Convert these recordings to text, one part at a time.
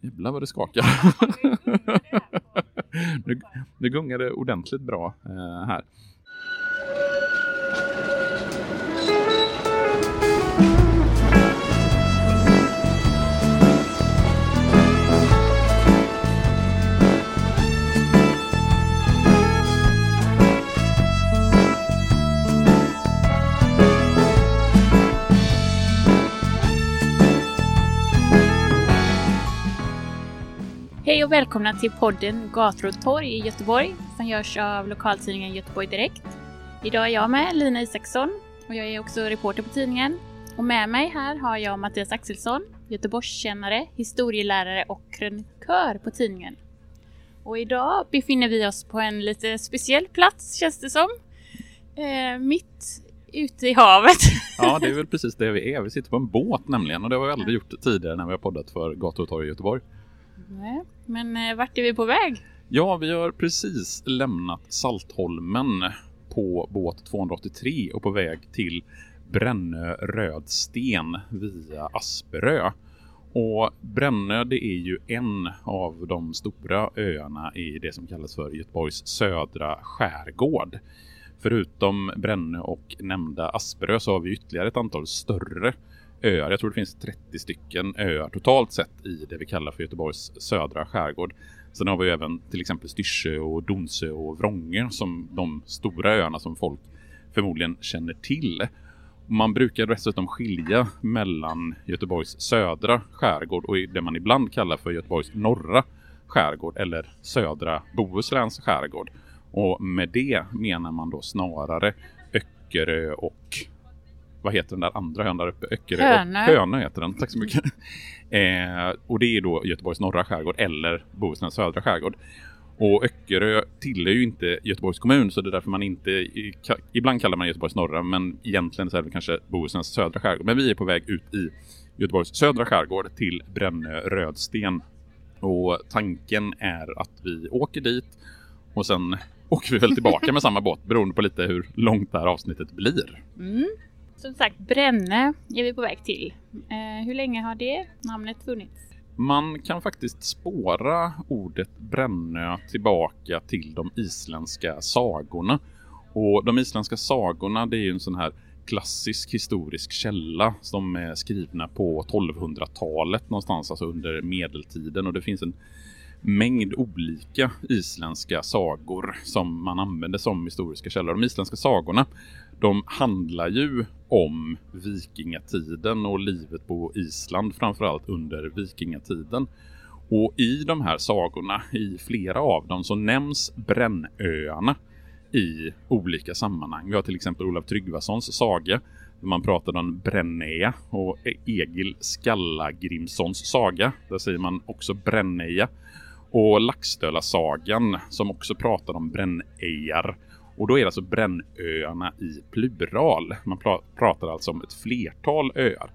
Jävlar vad det skakar. nu, nu gungar det ordentligt bra eh, här. Och välkomna till podden Gator och torg i Göteborg som görs av lokaltidningen Göteborg Direkt. Idag är jag med, Lina Isaksson, och jag är också reporter på tidningen. Och med mig här har jag Mattias Axelsson, Göteborgskännare, historielärare och krönikör på tidningen. Och idag befinner vi oss på en lite speciell plats känns det som. Eh, mitt ute i havet. Ja, det är väl precis det vi är. Vi sitter på en båt nämligen och det har vi aldrig gjort tidigare när vi har poddat för Gator och torg i Göteborg. Nej, men eh, vart är vi på väg? Ja, vi har precis lämnat Saltholmen på båt 283 och på väg till Brännö Rödsten via Asperö. Och Brännö det är ju en av de stora öarna i det som kallas för Göteborgs södra skärgård. Förutom Brännö och nämnda Asperö så har vi ytterligare ett antal större öar. Jag tror det finns 30 stycken öar totalt sett i det vi kallar för Göteborgs södra skärgård. Sen har vi ju även till exempel Styrsö och Donsö och Vrångö som de stora öarna som folk förmodligen känner till. Man brukar dessutom skilja mellan Göteborgs södra skärgård och det man ibland kallar för Göteborgs norra skärgård eller södra Bohusläns skärgård. Och med det menar man då snarare Öckerö och vad heter den där andra ön där uppe? Öckerö Hönö. Hönö heter den. Tack så mycket. eh, och det är då Göteborgs norra skärgård eller Bohusläns södra skärgård. Och Öckerö tillhör ju inte Göteborgs kommun så det är därför man inte, ibland kallar man Göteborgs norra men egentligen så är det kanske Bohusläns södra skärgård. Men vi är på väg ut i Göteborgs södra skärgård till Brännö Rödsten. Och tanken är att vi åker dit och sen åker vi väl tillbaka med samma båt beroende på lite hur långt det här avsnittet blir. Mm. Som sagt, Brännö är vi på väg till. Eh, hur länge har det namnet funnits? Man kan faktiskt spåra ordet Brännö tillbaka till de isländska sagorna. Och de isländska sagorna det är ju en sån här klassisk historisk källa som är skrivna på 1200-talet någonstans, alltså under medeltiden. Och det finns en mängd olika isländska sagor som man använder som historiska källor. De isländska sagorna de handlar ju om vikingatiden och livet på Island framförallt under vikingatiden. Och i de här sagorna, i flera av dem, så nämns Brännöarna i olika sammanhang. Vi har till exempel Olav Tryggvasons saga där man pratar om Brännäja och Egil Skallagrimsons saga. Där säger man också Brännäja. Och Laxdöla-sagan som också pratar om Brännejar. Och då är det alltså Brännöarna i plural. Man pratar alltså om ett flertal öar.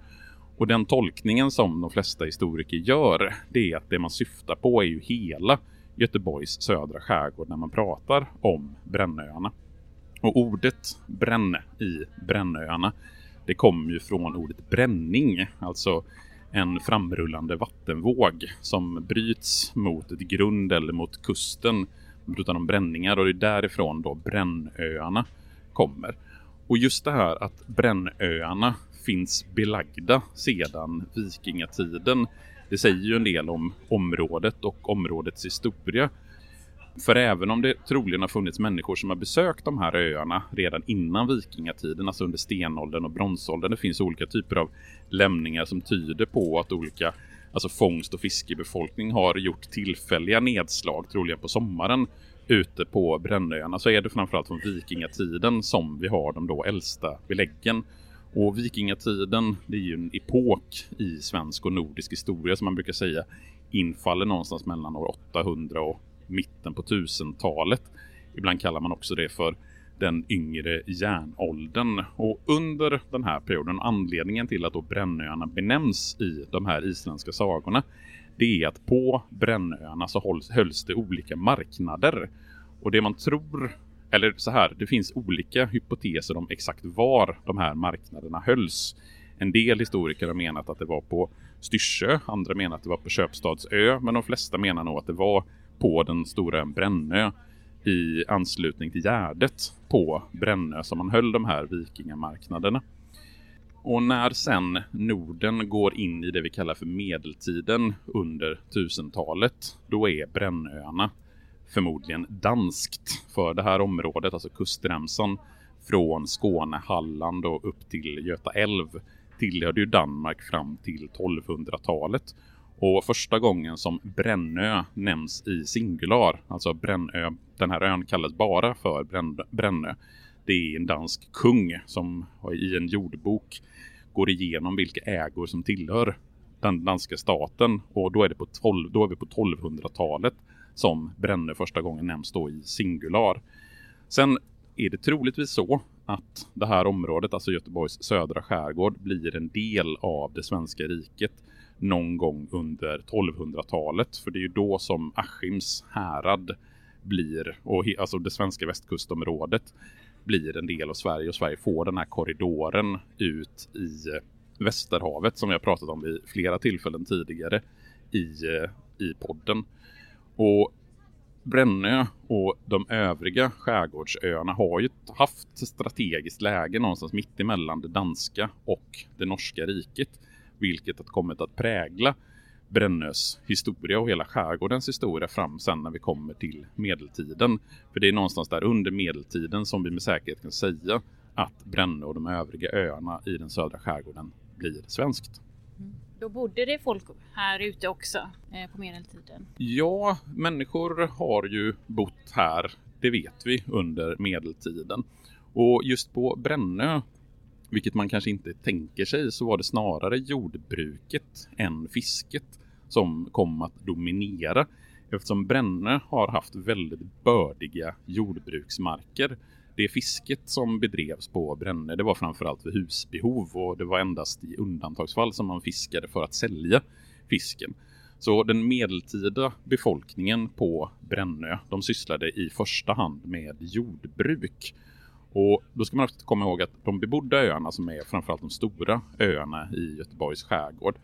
Och den tolkningen som de flesta historiker gör, det är att det man syftar på är ju hela Göteborgs södra skärgård när man pratar om Brännöarna. Och ordet bränne i Brännöarna, det kommer ju från ordet bränning, alltså en framrullande vattenvåg som bryts mot ett grund eller mot kusten utan om bränningar och det är därifrån då Brännöarna kommer. Och just det här att Brännöarna finns belagda sedan vikingatiden, det säger ju en del om området och områdets historia. För även om det troligen har funnits människor som har besökt de här öarna redan innan vikingatiden, alltså under stenåldern och bronsåldern, det finns olika typer av lämningar som tyder på att olika alltså fångst och fiskebefolkning har gjort tillfälliga nedslag, troligen på sommaren, ute på Brännöarna så är det framförallt från vikingatiden som vi har de då äldsta beläggen. Och vikingatiden, det är ju en epok i svensk och nordisk historia som man brukar säga infaller någonstans mellan år 800 och mitten på 1000-talet. Ibland kallar man också det för den yngre järnåldern. Och under den här perioden, anledningen till att då Brännöarna benämns i de här isländska sagorna, det är att på Brännöarna så hålls, hölls det olika marknader. Och det man tror, eller så här, det finns olika hypoteser om exakt var de här marknaderna hölls. En del historiker har menat att det var på Styrsö, andra menar att det var på Köpstadsö, men de flesta menar nog att det var på den stora ön Brännö i anslutning till Gärdet på Brännö som man höll de här vikingamarknaderna. Och när sen Norden går in i det vi kallar för medeltiden under 1000-talet, då är Brännöarna förmodligen danskt för det här området, alltså kustremsan från Skåne, Halland och upp till Göta älv tillhörde ju Danmark fram till 1200-talet. Och första gången som Brännö nämns i singular, alltså Brännö, den här ön kallas bara för Brännö. Det är en dansk kung som i en jordbok går igenom vilka ägor som tillhör den danska staten och då är, det på 12, då är vi på 1200-talet som Brännö första gången nämns då i singular. Sen är det troligtvis så att det här området, alltså Göteborgs södra skärgård, blir en del av det svenska riket någon gång under 1200-talet. För det är ju då som Askims härad blir, och alltså det svenska västkustområdet, blir en del av Sverige och Sverige får den här korridoren ut i Västerhavet som vi har pratat om vid flera tillfällen tidigare i, i podden. Och Brännö och de övriga skärgårdsöarna har ju haft strategiskt läge någonstans mitt emellan det danska och det norska riket. Vilket har kommit att prägla Brännös historia och hela skärgårdens historia fram sen när vi kommer till medeltiden. För det är någonstans där under medeltiden som vi med säkerhet kan säga att Brännö och de övriga öarna i den södra skärgården blir svenskt. Då bodde det folk här ute också eh, på medeltiden? Ja, människor har ju bott här, det vet vi, under medeltiden. Och just på Brännö, vilket man kanske inte tänker sig, så var det snarare jordbruket än fisket som kom att dominera. Eftersom Brännö har haft väldigt bördiga jordbruksmarker det fisket som bedrevs på Brännö det var framförallt för husbehov och det var endast i undantagsfall som man fiskade för att sälja fisken. Så den medeltida befolkningen på Brännö de sysslade i första hand med jordbruk. Och då ska man också komma ihåg att de bebodda öarna som är framförallt de stora öarna i Göteborgs skärgård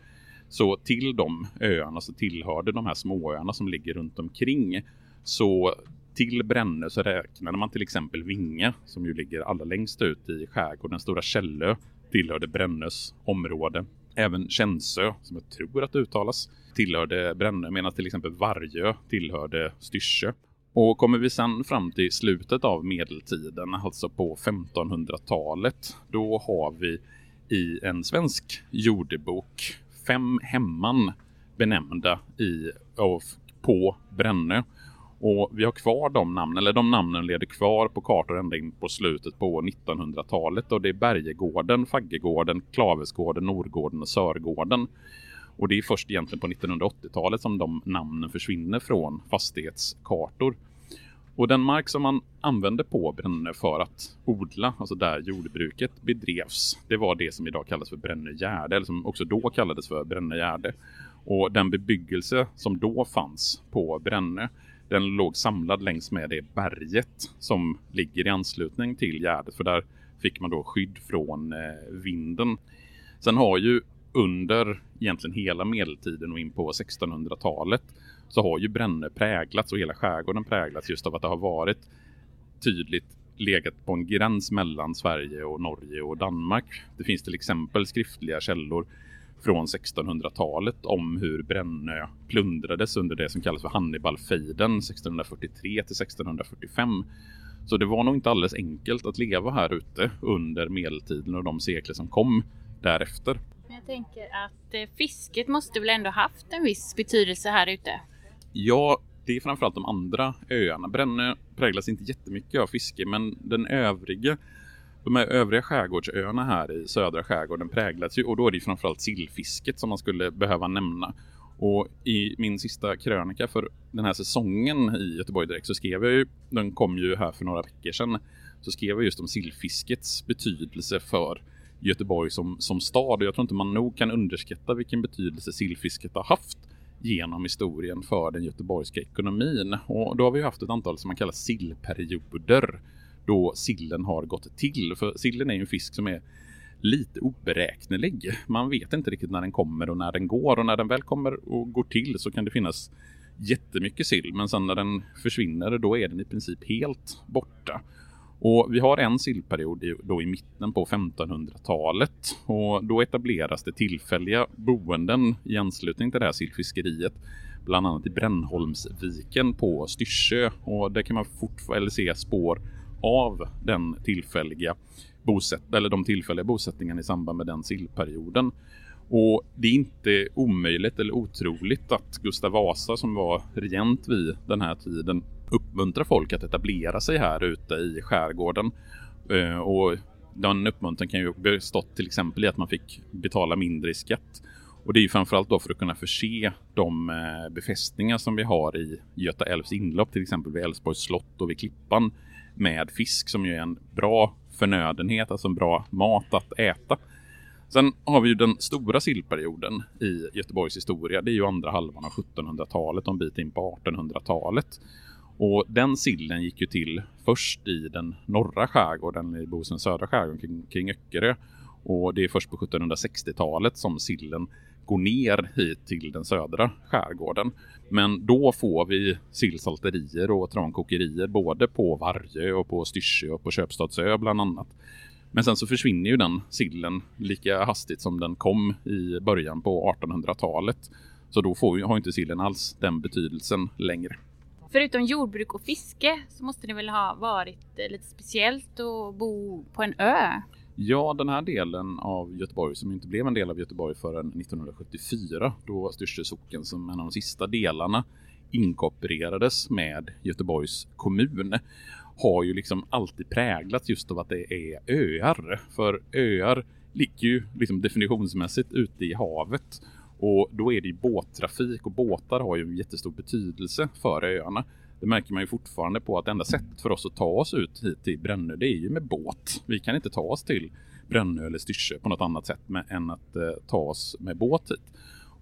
så till de öarna så tillhörde de här småöarna som ligger runt omkring så till Brännö så räknade man till exempel Vinge som ju ligger allra längst ut i skärgården. Stora Källö tillhörde Brännös område. Även Känsö, som jag tror att det uttalas, tillhörde Brännö medan till exempel Vargö tillhörde Styrsö. Och kommer vi sen fram till slutet av medeltiden, alltså på 1500-talet, då har vi i en svensk jordebok fem hemman benämnda i, av, på Brännö. Och vi har kvar de namnen, eller de namnen leder kvar på kartor ända in på slutet på 1900-talet. Och det är Bergegården, Faggegården, Klavesgården, Norrgården och Sörgården. Och det är först egentligen på 1980-talet som de namnen försvinner från fastighetskartor. Och den mark som man använde på Brännö för att odla, alltså där jordbruket bedrevs, det var det som idag kallas för Brännögärde, eller som också då kallades för Brännögärde. Och den bebyggelse som då fanns på Brännö, den låg samlad längs med det berget som ligger i anslutning till Gärdet, för där fick man då skydd från eh, vinden. Sen har ju under egentligen hela medeltiden och in på 1600-talet så har ju Brännö präglats och hela skärgården präglats just av att det har varit tydligt legat på en gräns mellan Sverige och Norge och Danmark. Det finns till exempel skriftliga källor från 1600-talet om hur Brännö plundrades under det som kallas för Hannibalfejden 1643 till 1645. Så det var nog inte alldeles enkelt att leva här ute under medeltiden och de sekler som kom därefter. Jag tänker att eh, fisket måste väl ändå haft en viss betydelse här ute? Ja, det är framförallt de andra öarna. Brännö präglas inte jättemycket av fiske, men den övriga De här övriga skärgårdsöarna här i södra skärgården präglas ju och då är det framförallt sillfisket som man skulle behöva nämna. Och i min sista krönika för den här säsongen i Göteborg Direkt så skrev jag ju, den kom ju här för några veckor sedan, så skrev jag just om sillfiskets betydelse för Göteborg som, som stad. Och jag tror inte man nog kan underskatta vilken betydelse sillfisket har haft genom historien för den göteborgska ekonomin. Och då har vi haft ett antal som man kallar sillperioder då sillen har gått till. För sillen är ju en fisk som är lite oberäknelig. Man vet inte riktigt när den kommer och när den går och när den väl kommer och går till så kan det finnas jättemycket sill men sen när den försvinner då är den i princip helt borta. Och vi har en sillperiod då i mitten på 1500-talet och då etableras det tillfälliga boenden i anslutning till det här sillfiskeriet bland annat i Brännholmsviken på Styrsö och där kan man fortfarande se spår av den tillfälliga bosätt eller de tillfälliga bosättningarna i samband med den sillperioden. Och det är inte omöjligt eller otroligt att Gustav Vasa som var regent vid den här tiden uppmuntrar folk att etablera sig här ute i skärgården. Eh, och den uppmuntran kan ju bestått till exempel i att man fick betala mindre i skatt. Och det är ju framförallt då för att kunna förse de eh, befästningar som vi har i Göta älvs inlopp, till exempel vid Älvsborgs slott och vid Klippan med fisk som ju är en bra förnödenhet, alltså en bra mat att äta. Sen har vi ju den stora sillperioden i Göteborgs historia. Det är ju andra halvan av 1700-talet och en bit in på 1800-talet. Och den sillen gick ju till först i den norra skärgården, i Bohusläns södra skärgård kring, kring Öckerö. Och det är först på 1760-talet som sillen går ner hit till den södra skärgården. Men då får vi sillsalterier och trankokerier både på Vargö och på Styrsö och på Köpstadsö bland annat. Men sen så försvinner ju den sillen lika hastigt som den kom i början på 1800-talet. Så då får, har inte sillen alls den betydelsen längre. Förutom jordbruk och fiske så måste det väl ha varit lite speciellt att bo på en ö? Ja, den här delen av Göteborg som inte blev en del av Göteborg förrän 1974 då Styrsö socken som en av de sista delarna inkorporerades med Göteborgs kommun har ju liksom alltid präglats just av att det är öar. För öar ligger ju liksom definitionsmässigt ute i havet och då är det ju båttrafik och båtar har ju en jättestor betydelse för öarna. Det märker man ju fortfarande på att enda sättet för oss att ta oss ut hit till Brännö det är ju med båt. Vi kan inte ta oss till Brännö eller Styrsö på något annat sätt med, än att eh, ta oss med båt hit.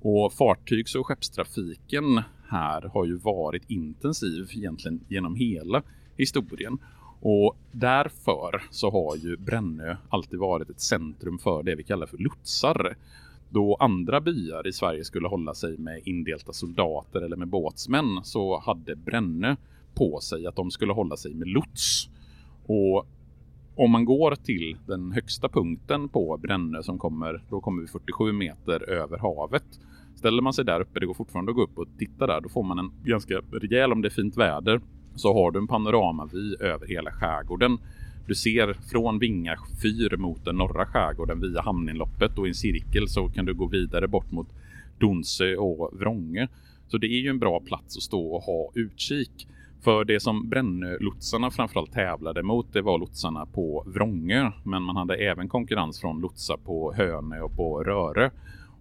Och fartygs och skeppstrafiken här har ju varit intensiv egentligen genom hela historien. Och därför så har ju Brännö alltid varit ett centrum för det vi kallar för lotsar. Då andra byar i Sverige skulle hålla sig med indelta soldater eller med båtsmän så hade Brännö på sig att de skulle hålla sig med lots. Och om man går till den högsta punkten på Brännö som kommer, då kommer vi 47 meter över havet. Ställer man sig där uppe, det går fortfarande att gå upp och titta där, då får man en ganska rejäl, om det är fint väder, så har du en panoramavy över hela skärgården. Du ser från Vinga fyr mot den norra skärgården via hamninloppet och i en cirkel så kan du gå vidare bort mot Donsö och Vrånge. Så det är ju en bra plats att stå och ha utkik. För det som Brännö-lotsarna framförallt tävlade mot det var lotsarna på Vrångö. Men man hade även konkurrens från lotsar på Hönö och på Rörö.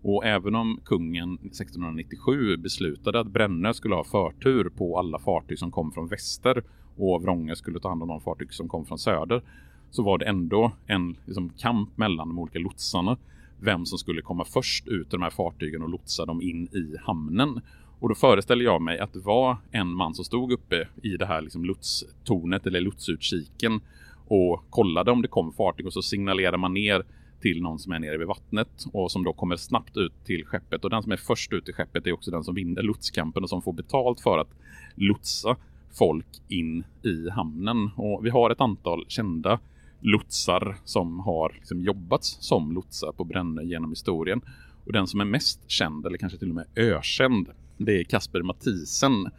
Och även om kungen 1697 beslutade att Brännö skulle ha förtur på alla fartyg som kom från väster och Vrångö skulle ta hand om de fartyg som kom från söder så var det ändå en liksom, kamp mellan de olika lotsarna vem som skulle komma först ut ur de här fartygen och lotsa dem in i hamnen. Och då föreställer jag mig att det var en man som stod uppe i det här liksom lotstornet eller lotsutkiken och kollade om det kom fartyg och så signalerade man ner till någon som är nere vid vattnet och som då kommer snabbt ut till skeppet. Och den som är först ut till skeppet är också den som vinner lotskampen och som får betalt för att lotsa folk in i hamnen. Och vi har ett antal kända lotsar som har liksom jobbat som lotsar på Brännö genom historien. Och den som är mest känd, eller kanske till och med ökänd, det är Kasper Mathisen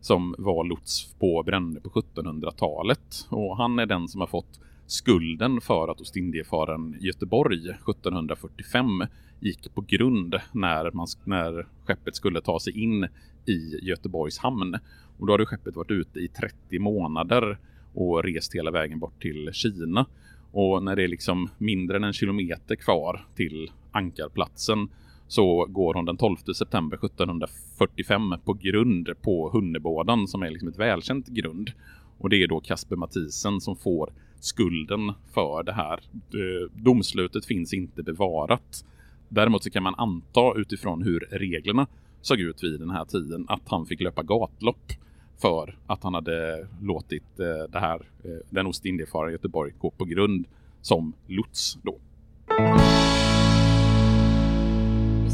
som var lots på Brännö på 1700-talet. Och han är den som har fått skulden för att Ostindiefararen Göteborg 1745 gick på grund när, man, när skeppet skulle ta sig in i Göteborgs hamn. Och då hade skeppet varit ute i 30 månader och rest hela vägen bort till Kina. Och när det är liksom mindre än en kilometer kvar till ankarplatsen så går hon den 12 september 1745 på grund på Hunnebådan som är liksom ett välkänt grund. Och det är då Kasper Mathisen som får skulden för det här. Domslutet finns inte bevarat. Däremot så kan man anta utifrån hur reglerna såg ut vid den här tiden att han fick löpa gatlopp för att han hade låtit eh, det här, eh, den Ostindiefararen Göteborg gå på grund som lots då.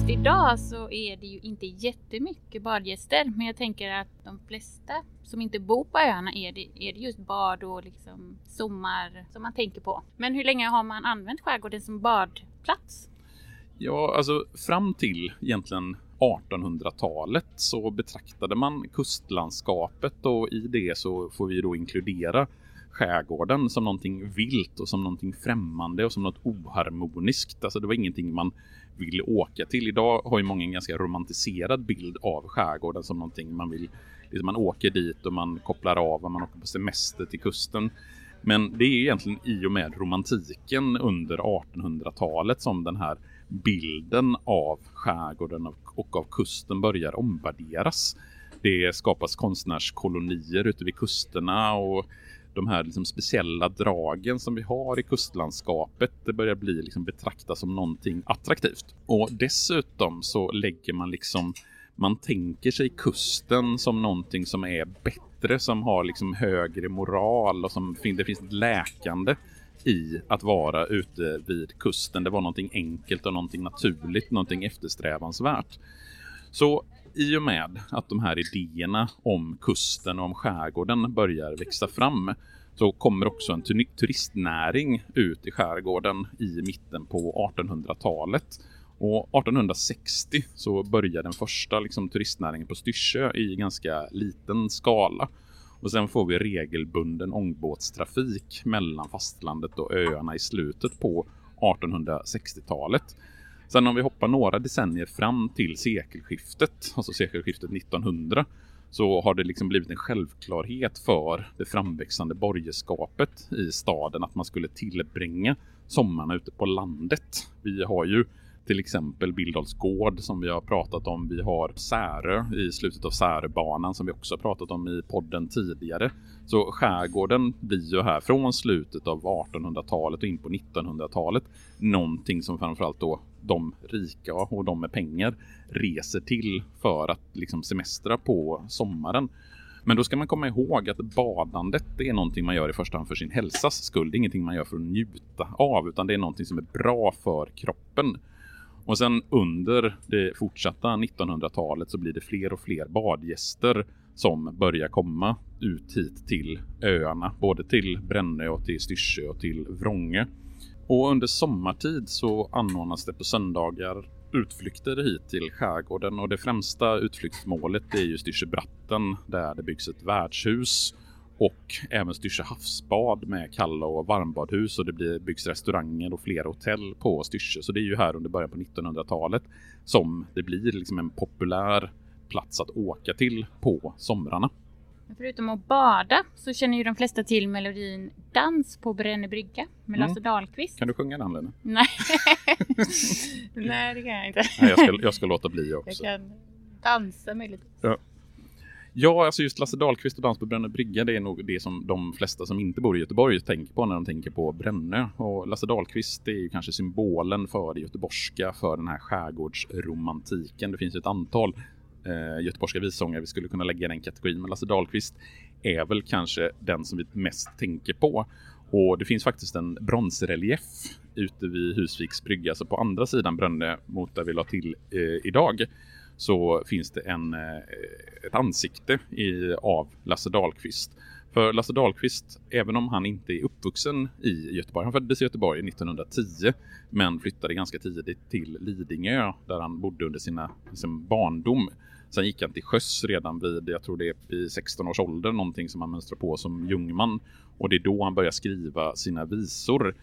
Just idag så är det ju inte jättemycket badgäster men jag tänker att de flesta som inte bor på öarna är det, är det just bad och liksom sommar som man tänker på. Men hur länge har man använt skärgården som badplats? Ja, alltså fram till egentligen 1800-talet så betraktade man kustlandskapet och i det så får vi då inkludera skärgården som någonting vilt och som någonting främmande och som något oharmoniskt. Alltså det var ingenting man vill åka till. Idag har ju många en ganska romantiserad bild av skärgården som någonting man vill. Liksom man åker dit och man kopplar av och man åker på semester till kusten. Men det är egentligen i och med romantiken under 1800-talet som den här bilden av skärgården och av kusten börjar omvärderas. Det skapas konstnärskolonier ute vid kusterna och de här liksom speciella dragen som vi har i kustlandskapet det börjar bli liksom betraktas som någonting attraktivt. Och dessutom så lägger man liksom man tänker sig kusten som någonting som är bättre, som har liksom högre moral och som det finns ett läkande i att vara ute vid kusten. Det var någonting enkelt och någonting naturligt, någonting eftersträvansvärt. Så i och med att de här idéerna om kusten och om skärgården börjar växa fram så kommer också en turistnäring ut i skärgården i mitten på 1800-talet. Och 1860 så börjar den första liksom, turistnäringen på Styrsö i ganska liten skala. Och sen får vi regelbunden ångbåtstrafik mellan fastlandet och öarna i slutet på 1860-talet. Sen om vi hoppar några decennier fram till sekelskiftet, alltså sekelskiftet 1900, så har det liksom blivit en självklarhet för det framväxande borgerskapet i staden att man skulle tillbringa sommarna ute på landet. Vi har ju till exempel Bildals gård som vi har pratat om. Vi har Särö i slutet av Säröbanan som vi också har pratat om i podden tidigare. Så skärgården blir ju här från slutet av 1800-talet och in på 1900-talet någonting som framförallt då de rika och de med pengar reser till för att liksom semestra på sommaren. Men då ska man komma ihåg att badandet är någonting man gör i första hand för sin hälsas skull. Det är ingenting man gör för att njuta av utan det är någonting som är bra för kroppen. Och sen under det fortsatta 1900-talet så blir det fler och fler badgäster som börjar komma ut hit till öarna, både till Brännö och till Styrsö och till Vrånge. Och under sommartid så anordnas det på söndagar utflykter hit till skärgården och det främsta utflyktsmålet är ju Styrsöbratten där det byggs ett värdshus och även Styrsö havsbad med kalla och varmbadhus och det blir, byggs restauranger och flera hotell på Styrsö. Så det är ju här under början på 1900-talet som det blir liksom en populär plats att åka till på somrarna. Förutom att bada så känner ju de flesta till melodin Dans på Brännö brygga med mm. Lasse Dahlqvist. Kan du sjunga den Lena? Nej. Nej, det kan jag inte. Nej, jag, ska, jag ska låta bli också. Jag kan dansa möjligtvis. Ja. Ja, alltså just Lasse Dahlqvist och Dans på Brännö brygga, det är nog det som de flesta som inte bor i Göteborg tänker på när de tänker på Brännö. Och Lasse Dahlqvist är ju kanske symbolen för det göteborgska, för den här skärgårdsromantiken. Det finns ju ett antal eh, göteborgska vissångare vi skulle kunna lägga i den kategorin, men Lasse Dahlqvist är väl kanske den som vi mest tänker på. Och det finns faktiskt en bronsrelief ute vid Husviks brygga, alltså på andra sidan Brönne mot där vi la till eh, idag så finns det en, eh, ett ansikte i, av Lasse Dahlqvist. För Lasse Dahlqvist, även om han inte är uppvuxen i Göteborg, han föddes i Göteborg 1910 men flyttade ganska tidigt till Lidingö där han bodde under sina, sin barndom. Sen gick han till sjöss redan vid, jag tror det är i 16 års ålder, någonting som han mönstrar på som jungman. Och det är då han börjar skriva sina visor.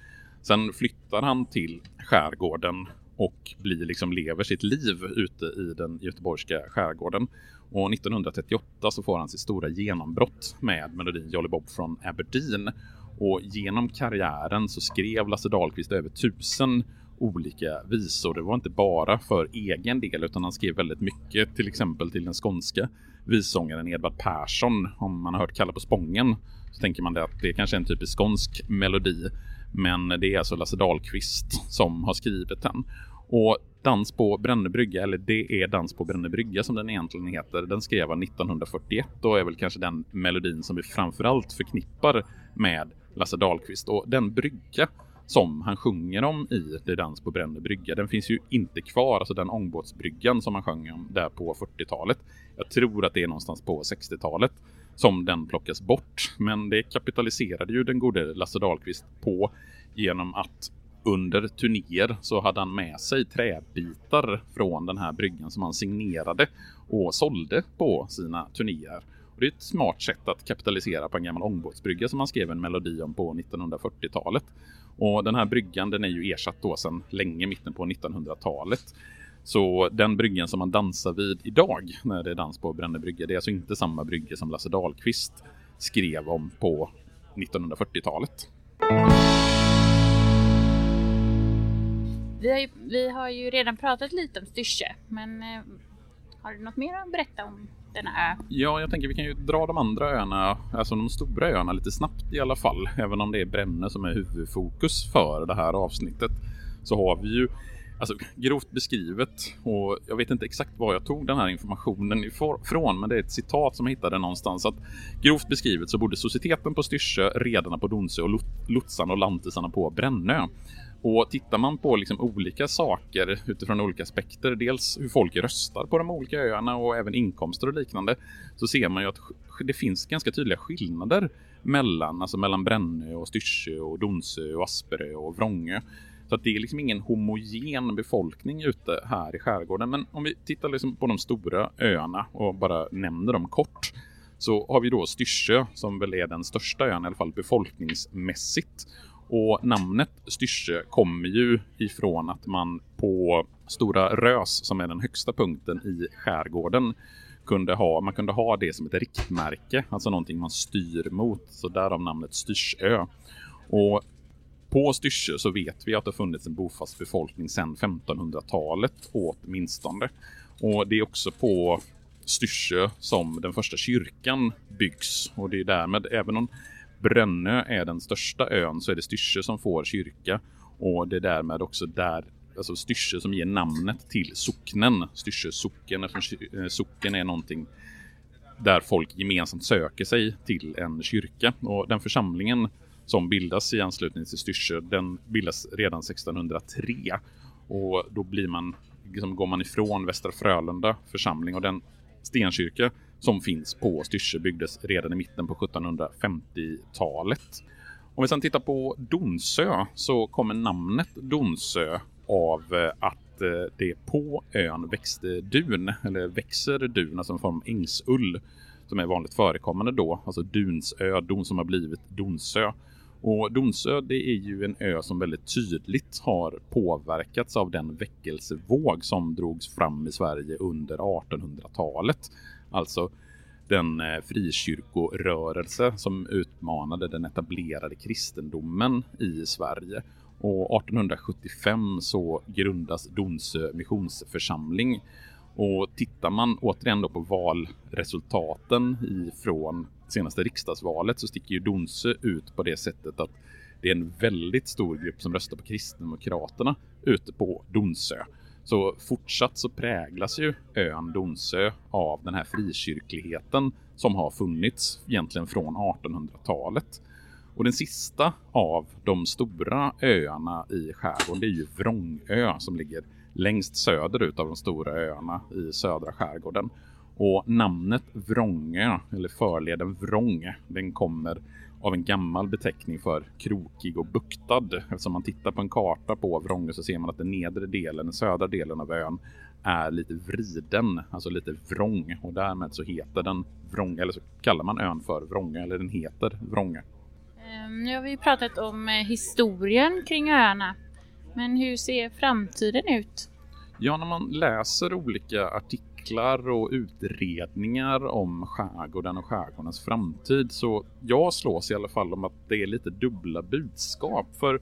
Sen flyttar han till skärgården och blir liksom lever sitt liv ute i den göteborgska skärgården. Och 1938 så får han sitt stora genombrott med melodin Jolly Bob från Aberdeen. Och genom karriären så skrev Lasse Dahlqvist över tusen olika visor. Det var inte bara för egen del utan han skrev väldigt mycket till exempel till den skånska vissångaren Edvard Persson. Om man har hört Kalla på Spången så tänker man att det kanske är en typisk skånsk melodi. Men det är alltså Lasse Dahlqvist som har skrivit den. Och Dans på Brännebrygga, eller det är Dans på Brännebrygga som den egentligen heter, den skrev han 1941 och är väl kanske den melodin som vi framförallt förknippar med Lasse Dahlqvist. Och den brygga som han sjunger om i Det dans på Brännö brygga. Den finns ju inte kvar, alltså den ångbåtsbryggan som han sjöng om där på 40-talet. Jag tror att det är någonstans på 60-talet som den plockas bort. Men det kapitaliserade ju den gode Lasse Dahlqvist på genom att under turnéer så hade han med sig träbitar från den här bryggan som han signerade och sålde på sina turnéer. Och det är ett smart sätt att kapitalisera på en gammal ångbåtsbrygga som han skrev en melodi om på 1940-talet. Och den här bryggan den är ju ersatt då sedan länge, mitten på 1900-talet. Så den bryggan som man dansar vid idag när det är dans på Brännö brygga, det är alltså inte samma brygga som Lasse Dahlqvist skrev om på 1940-talet. Vi har, ju, vi har ju redan pratat lite om Styrsö, men eh, har du något mer att berätta om denna ö? Ja, jag tänker vi kan ju dra de andra öarna, alltså de stora öarna lite snabbt i alla fall. Även om det är Brännö som är huvudfokus för det här avsnittet så har vi ju Alltså grovt beskrivet och jag vet inte exakt var jag tog den här informationen ifrån men det är ett citat som jag hittade någonstans att grovt beskrivet så bodde societeten på Styrsö, redarna på Donsö och lotsarna och lantisarna på Brännö. Och tittar man på liksom olika saker utifrån olika aspekter, dels hur folk röstar på de olika öarna och även inkomster och liknande, så ser man ju att det finns ganska tydliga skillnader mellan, alltså mellan Brännö och Styrsö och Donsö och Asperö och Vrångö. Så att det är liksom ingen homogen befolkning ute här i skärgården. Men om vi tittar liksom på de stora öarna och bara nämner dem kort så har vi då Styrsö som väl är den största ön i alla fall befolkningsmässigt. Och namnet Styrsö kommer ju ifrån att man på Stora Rös som är den högsta punkten i skärgården kunde ha, man kunde ha det som ett riktmärke, alltså någonting man styr mot. Så därav namnet Styrsö. Och på Styrsö så vet vi att det har funnits en bofast befolkning sedan 1500-talet åtminstone. Och det är också på Styrsö som den första kyrkan byggs. Och det är därmed, även om Brännö är den största ön så är det Styrsö som får kyrka. Och det är därmed också där alltså Styrsö som ger namnet till socknen. Styrsö socken, eftersom eh, socken är någonting där folk gemensamt söker sig till en kyrka. Och den församlingen som bildas i anslutning till Styrsö, den bildas redan 1603. Och då blir man, liksom går man ifrån Västra Frölunda församling och den stenkyrka som finns på Styrsö byggdes redan i mitten på 1750-talet. Om vi sedan tittar på Donsö så kommer namnet Donsö av eh, att eh, det på ön växte dun, eller växer dun, alltså en form av ängsull som är vanligt förekommande då, alltså Dunsö, don som har blivit Donsö. Och Donsö det är ju en ö som väldigt tydligt har påverkats av den väckelsevåg som drogs fram i Sverige under 1800-talet. Alltså den eh, frikyrkorörelse som utmanade den etablerade kristendomen i Sverige. Och 1875 så grundas Donsö missionsförsamling. Och tittar man återigen då på valresultaten ifrån senaste riksdagsvalet så sticker ju Donsö ut på det sättet att det är en väldigt stor grupp som röstar på Kristdemokraterna ute på Donsö. Så fortsatt så präglas ju ön Donsö av den här frikyrkligheten som har funnits egentligen från 1800-talet. Och den sista av de stora öarna i skärgården det är ju Vrångö som ligger längst söderut av de stora öarna i södra skärgården. Och namnet Vrångö, eller förleden Vrång, den kommer av en gammal beteckning för krokig och buktad. Eftersom man tittar på en karta på Vrångö så ser man att den nedre delen, den södra delen av ön är lite vriden, alltså lite vrång och därmed så heter den Vrångö, eller så kallar man ön för Vrångö, eller den heter Vrångö. Ehm, nu har vi pratat om eh, historien kring öarna, men hur ser framtiden ut? Ja, när man läser olika artiklar artiklar och utredningar om skärgården och skärgårdens framtid. Så jag slås i alla fall om att det är lite dubbla budskap. För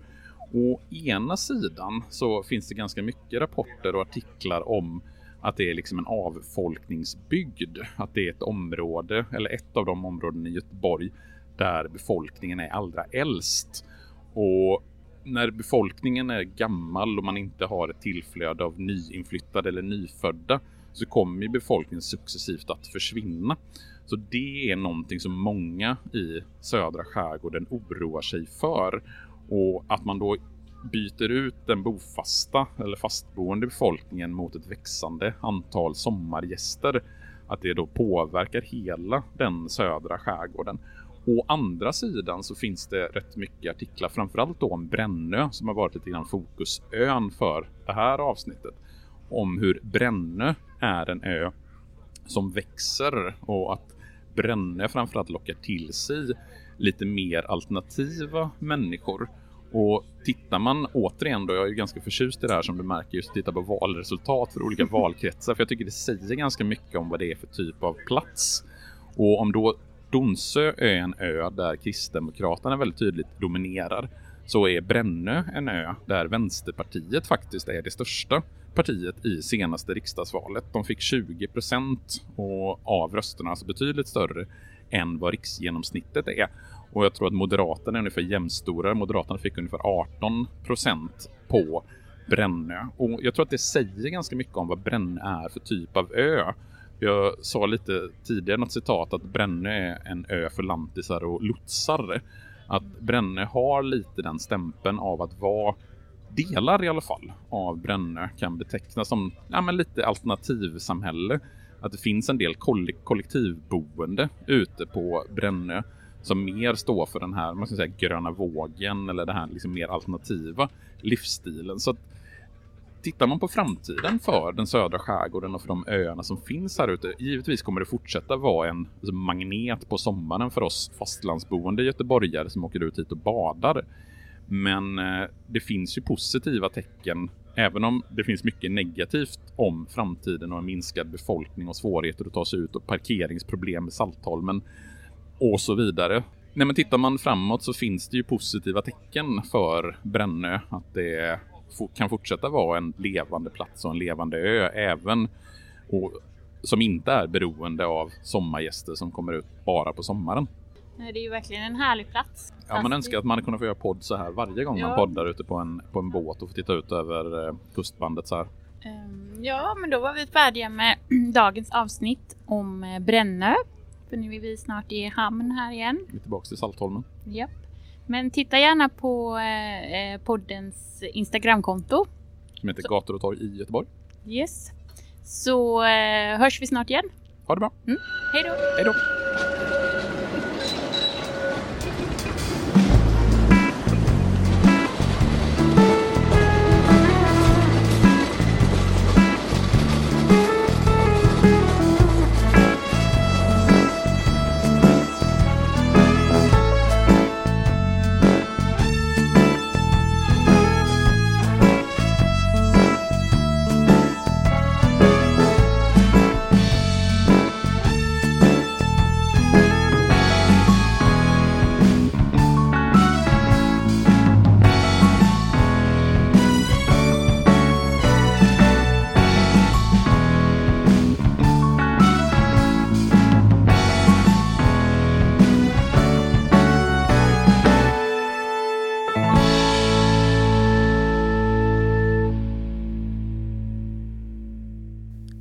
å ena sidan så finns det ganska mycket rapporter och artiklar om att det är liksom en avfolkningsbygd. Att det är ett område, eller ett av de områden i Göteborg där befolkningen är allra äldst. Och när befolkningen är gammal och man inte har ett tillflöde av nyinflyttade eller nyfödda så kommer ju befolkningen successivt att försvinna. Så det är någonting som många i södra skärgården oroar sig för. Och att man då byter ut den bofasta eller fastboende befolkningen mot ett växande antal sommargäster. Att det då påverkar hela den södra skärgården. Å andra sidan så finns det rätt mycket artiklar, framförallt då om Brännö som har varit lite grann fokusön för det här avsnittet. Om hur Brännö är en ö som växer och att Brännö framförallt lockar till sig lite mer alternativa människor. Och tittar man återigen då, jag är ju ganska förtjust i det här som du märker, just titta på valresultat för olika valkretsar, för jag tycker det säger ganska mycket om vad det är för typ av plats. Och om då Donsö är en ö där Kristdemokraterna väldigt tydligt dominerar så är Brännö en ö där Vänsterpartiet faktiskt är det största partiet i senaste riksdagsvalet. De fick 20 procent av rösterna, alltså betydligt större än vad riksgenomsnittet är. Och jag tror att Moderaterna är ungefär jämnstora. Moderaterna fick ungefär 18 procent på Brännö. Och jag tror att det säger ganska mycket om vad Brännö är för typ av ö. Jag sa lite tidigare något citat att Brännö är en ö för lantisar och lotsar. Att Brännö har lite den stämpeln av att vara delar i alla fall av Brännö kan betecknas som ja, men lite alternativsamhälle. Att det finns en del kollektivboende ute på Brännö som mer står för den här man ska säga, gröna vågen eller den här liksom mer alternativa livsstilen. Så att tittar man på framtiden för den södra skärgården och för de öarna som finns här ute, givetvis kommer det fortsätta vara en alltså, magnet på sommaren för oss fastlandsboende göteborgare som åker ut hit och badar. Men eh, det finns ju positiva tecken, även om det finns mycket negativt om framtiden och en minskad befolkning och svårigheter att ta sig ut och parkeringsproblem med Saltholmen och så vidare. Nej, men tittar man framåt så finns det ju positiva tecken för Brännö, att det kan fortsätta vara en levande plats och en levande ö även och, som inte är beroende av sommargäster som kommer ut bara på sommaren. Det är ju verkligen en härlig plats. Ja, man önskar att man kunde få göra podd så här varje gång ja. man poddar ute på en, på en båt och få titta ut över eh, kustbandet så här. Um, ja, men då var vi färdiga med dagens avsnitt om eh, Brännö. För nu är vi snart i hamn här igen. Vi är tillbaka till Saltholmen. Japp. Men titta gärna på eh, poddens Instagramkonto. Som heter Så. Gator och torg i Göteborg. Yes. Så hörs vi snart igen. Ha det bra. Mm. Hej då. Hej då.